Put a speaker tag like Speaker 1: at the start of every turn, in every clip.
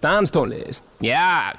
Speaker 1: Danstólist, já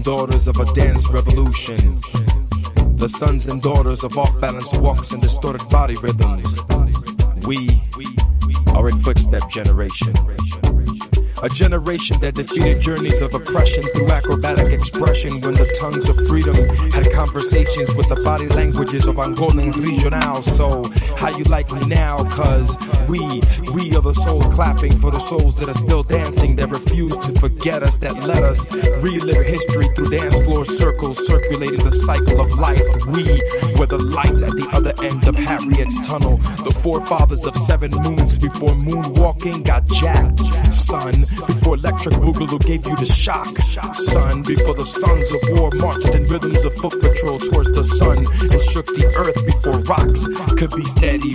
Speaker 2: and daughters of a dance revolution. The sons and daughters of off balance walks and distorted body rhythms. We are a footstep generation. A generation that defeated journeys of oppression through acrobatic expression when the tongues of freedom had conversations with the body languages of Angolan regional. So, how you like me now? Cause we, we are the soul clapping for the souls that are still dancing, that refuse to forget us, that let us relive history through dance floor circles, circulating the cycle of life. We were the light at the other end of Harriet's tunnel, the forefathers of seven moons before moonwalking got jacked. Son, before electric boogaloo gave you the shock. Son, before the sons of war marched in rhythms of foot patrol towards the sun and shook the earth before rocks could be steady.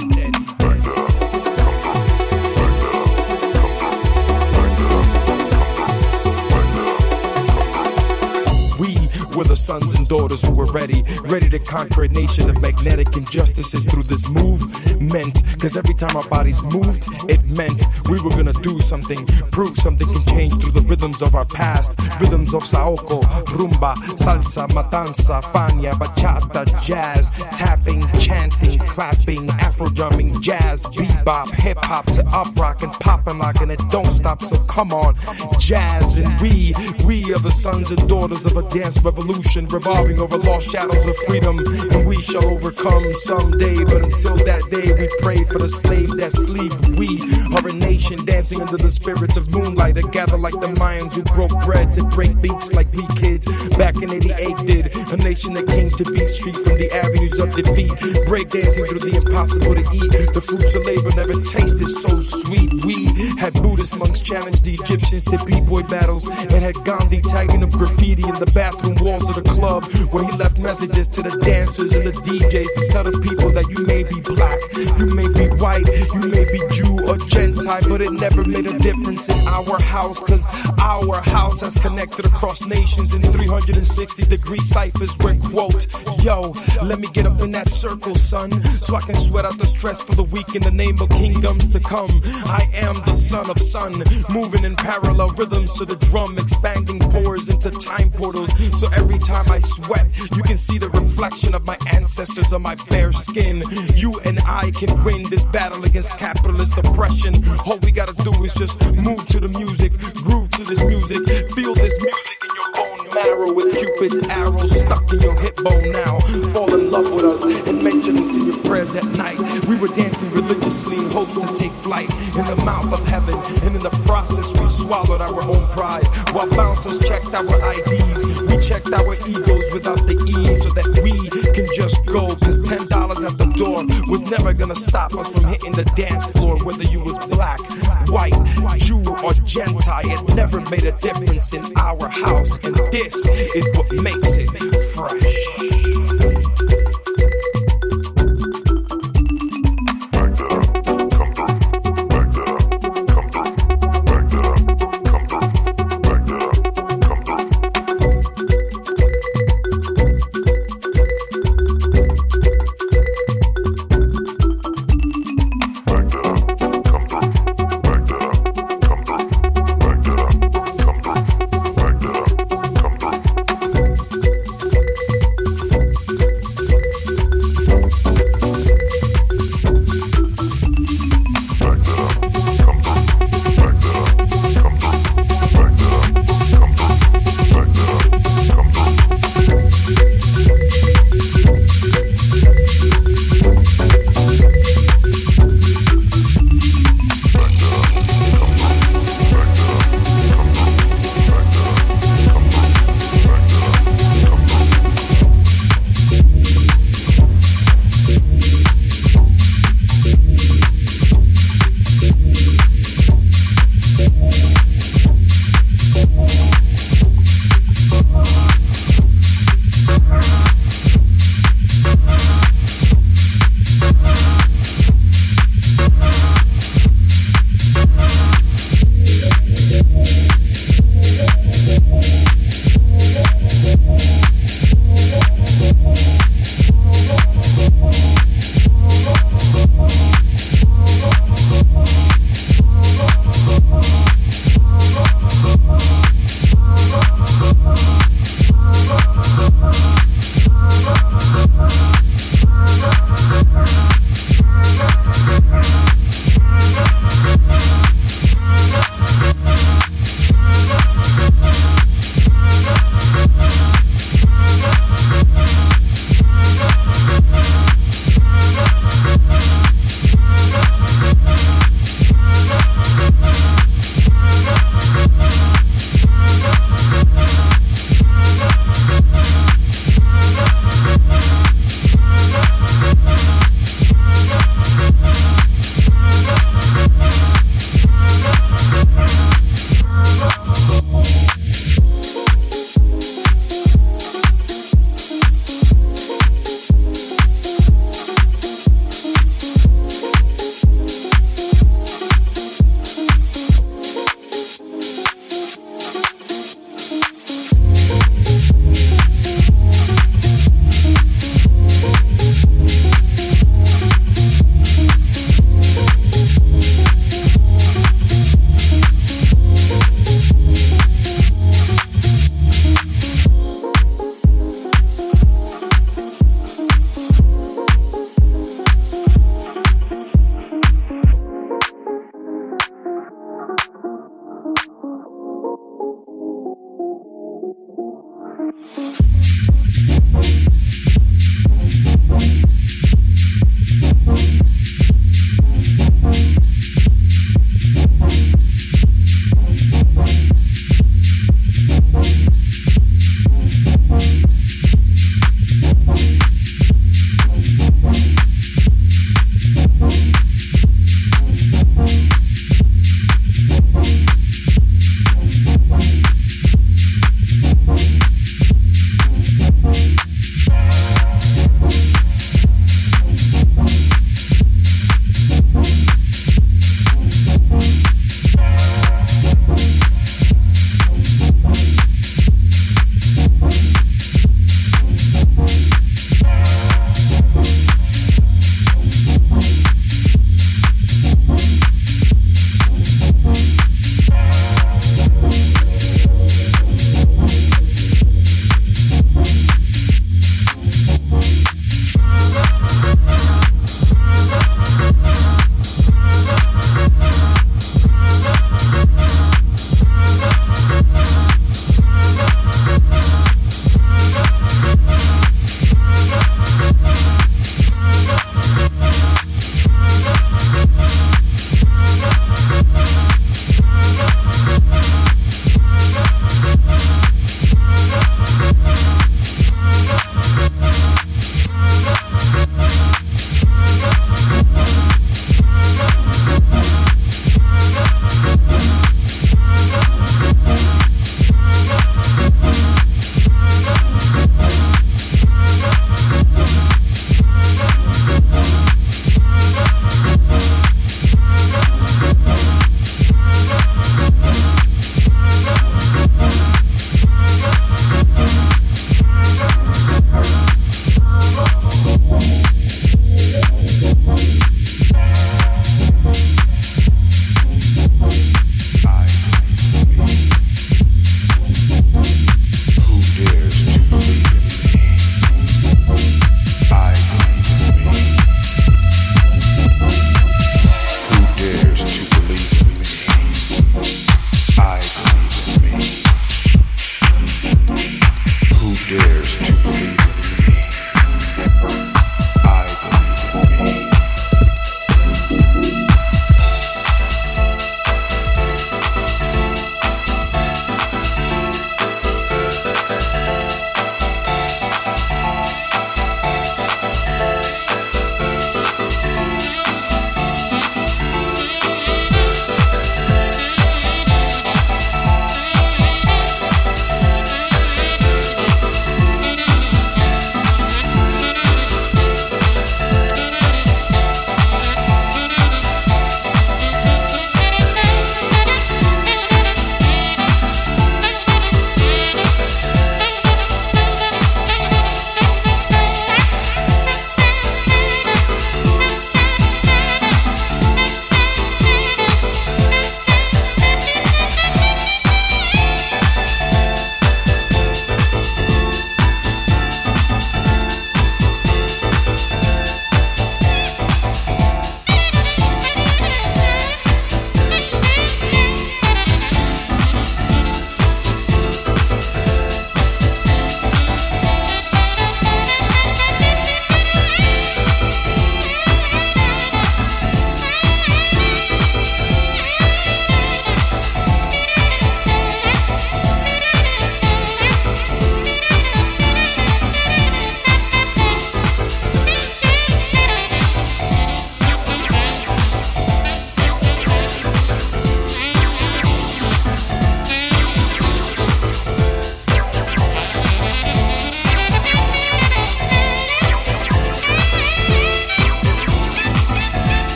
Speaker 2: We're the sons and daughters who were ready, ready to conquer a nation of magnetic injustices through this movement. Cause every time our bodies moved, it meant we were gonna do something, prove something can change through the rhythms of our past. Rhythms of Saoko, rumba, salsa, matanza, fania, bachata, jazz, tapping, chanting, clapping, afro drumming, jazz, bebop, hip hop to up rock and pop and lock, and it don't stop. So come on, jazz and we, we are the sons and daughters of a dance revolution revolution revolving over lost shadows of freedom, and we shall overcome someday. But until that day, we pray for the slaves that sleep. We are a nation dancing under the spirits of moonlight, that gather like the Mayans who broke bread to break beats like we kids back in '88 did. A nation that came to beat street from the avenues of defeat, break dancing through the impossible to eat. The fruits of labor never tasted so sweet. We had Buddhist monks challenge the Egyptians to b-boy battles, and had Gandhi tagging up graffiti in the bathroom to the club where he left messages to the dancers and the DJs to tell the people that you may be black, you may be white, you may be Jew or Gentile, but it never made a difference in our house, cause our house has connected across nations in 360 degree ciphers where quote, yo, let me get up in that circle, son, so I can sweat out the stress for the week in the name of kingdoms to come. I am the son of sun, moving in parallel rhythms to the drum, expanding pores into time portals, so every Every time I sweat, you can see the reflection of my ancestors on my bare skin. You and I can win this battle against capitalist oppression. All we gotta do is just move to the music, groove to this music, feel this music in your bone marrow with Cupid's arrow stuck in your hip bone now. Fall in love with us and mention us in your prayers at night. We were dancing religiously in hopes to take flight in the mouth of heaven, and in the process we swallowed our own pride while bouncers checked our IDs. We checked our egos without the E so that we can just go. Cause ten dollars at the door was never gonna stop us from hitting the dance floor, whether you was black, white, Jew, or Gentile. It never made a difference in our house, and this is what makes it fresh.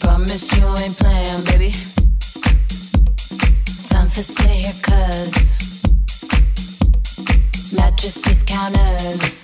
Speaker 3: Promise you ain't playing, baby.
Speaker 4: Time for here, cause mattresses counters.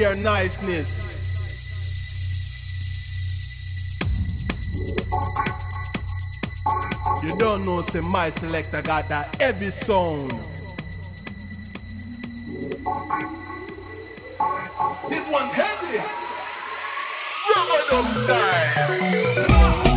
Speaker 4: Pure niceness. You don't know, say my selector got that heavy sound. This one heavy. Rubber style.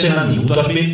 Speaker 5: 这难道你有准备？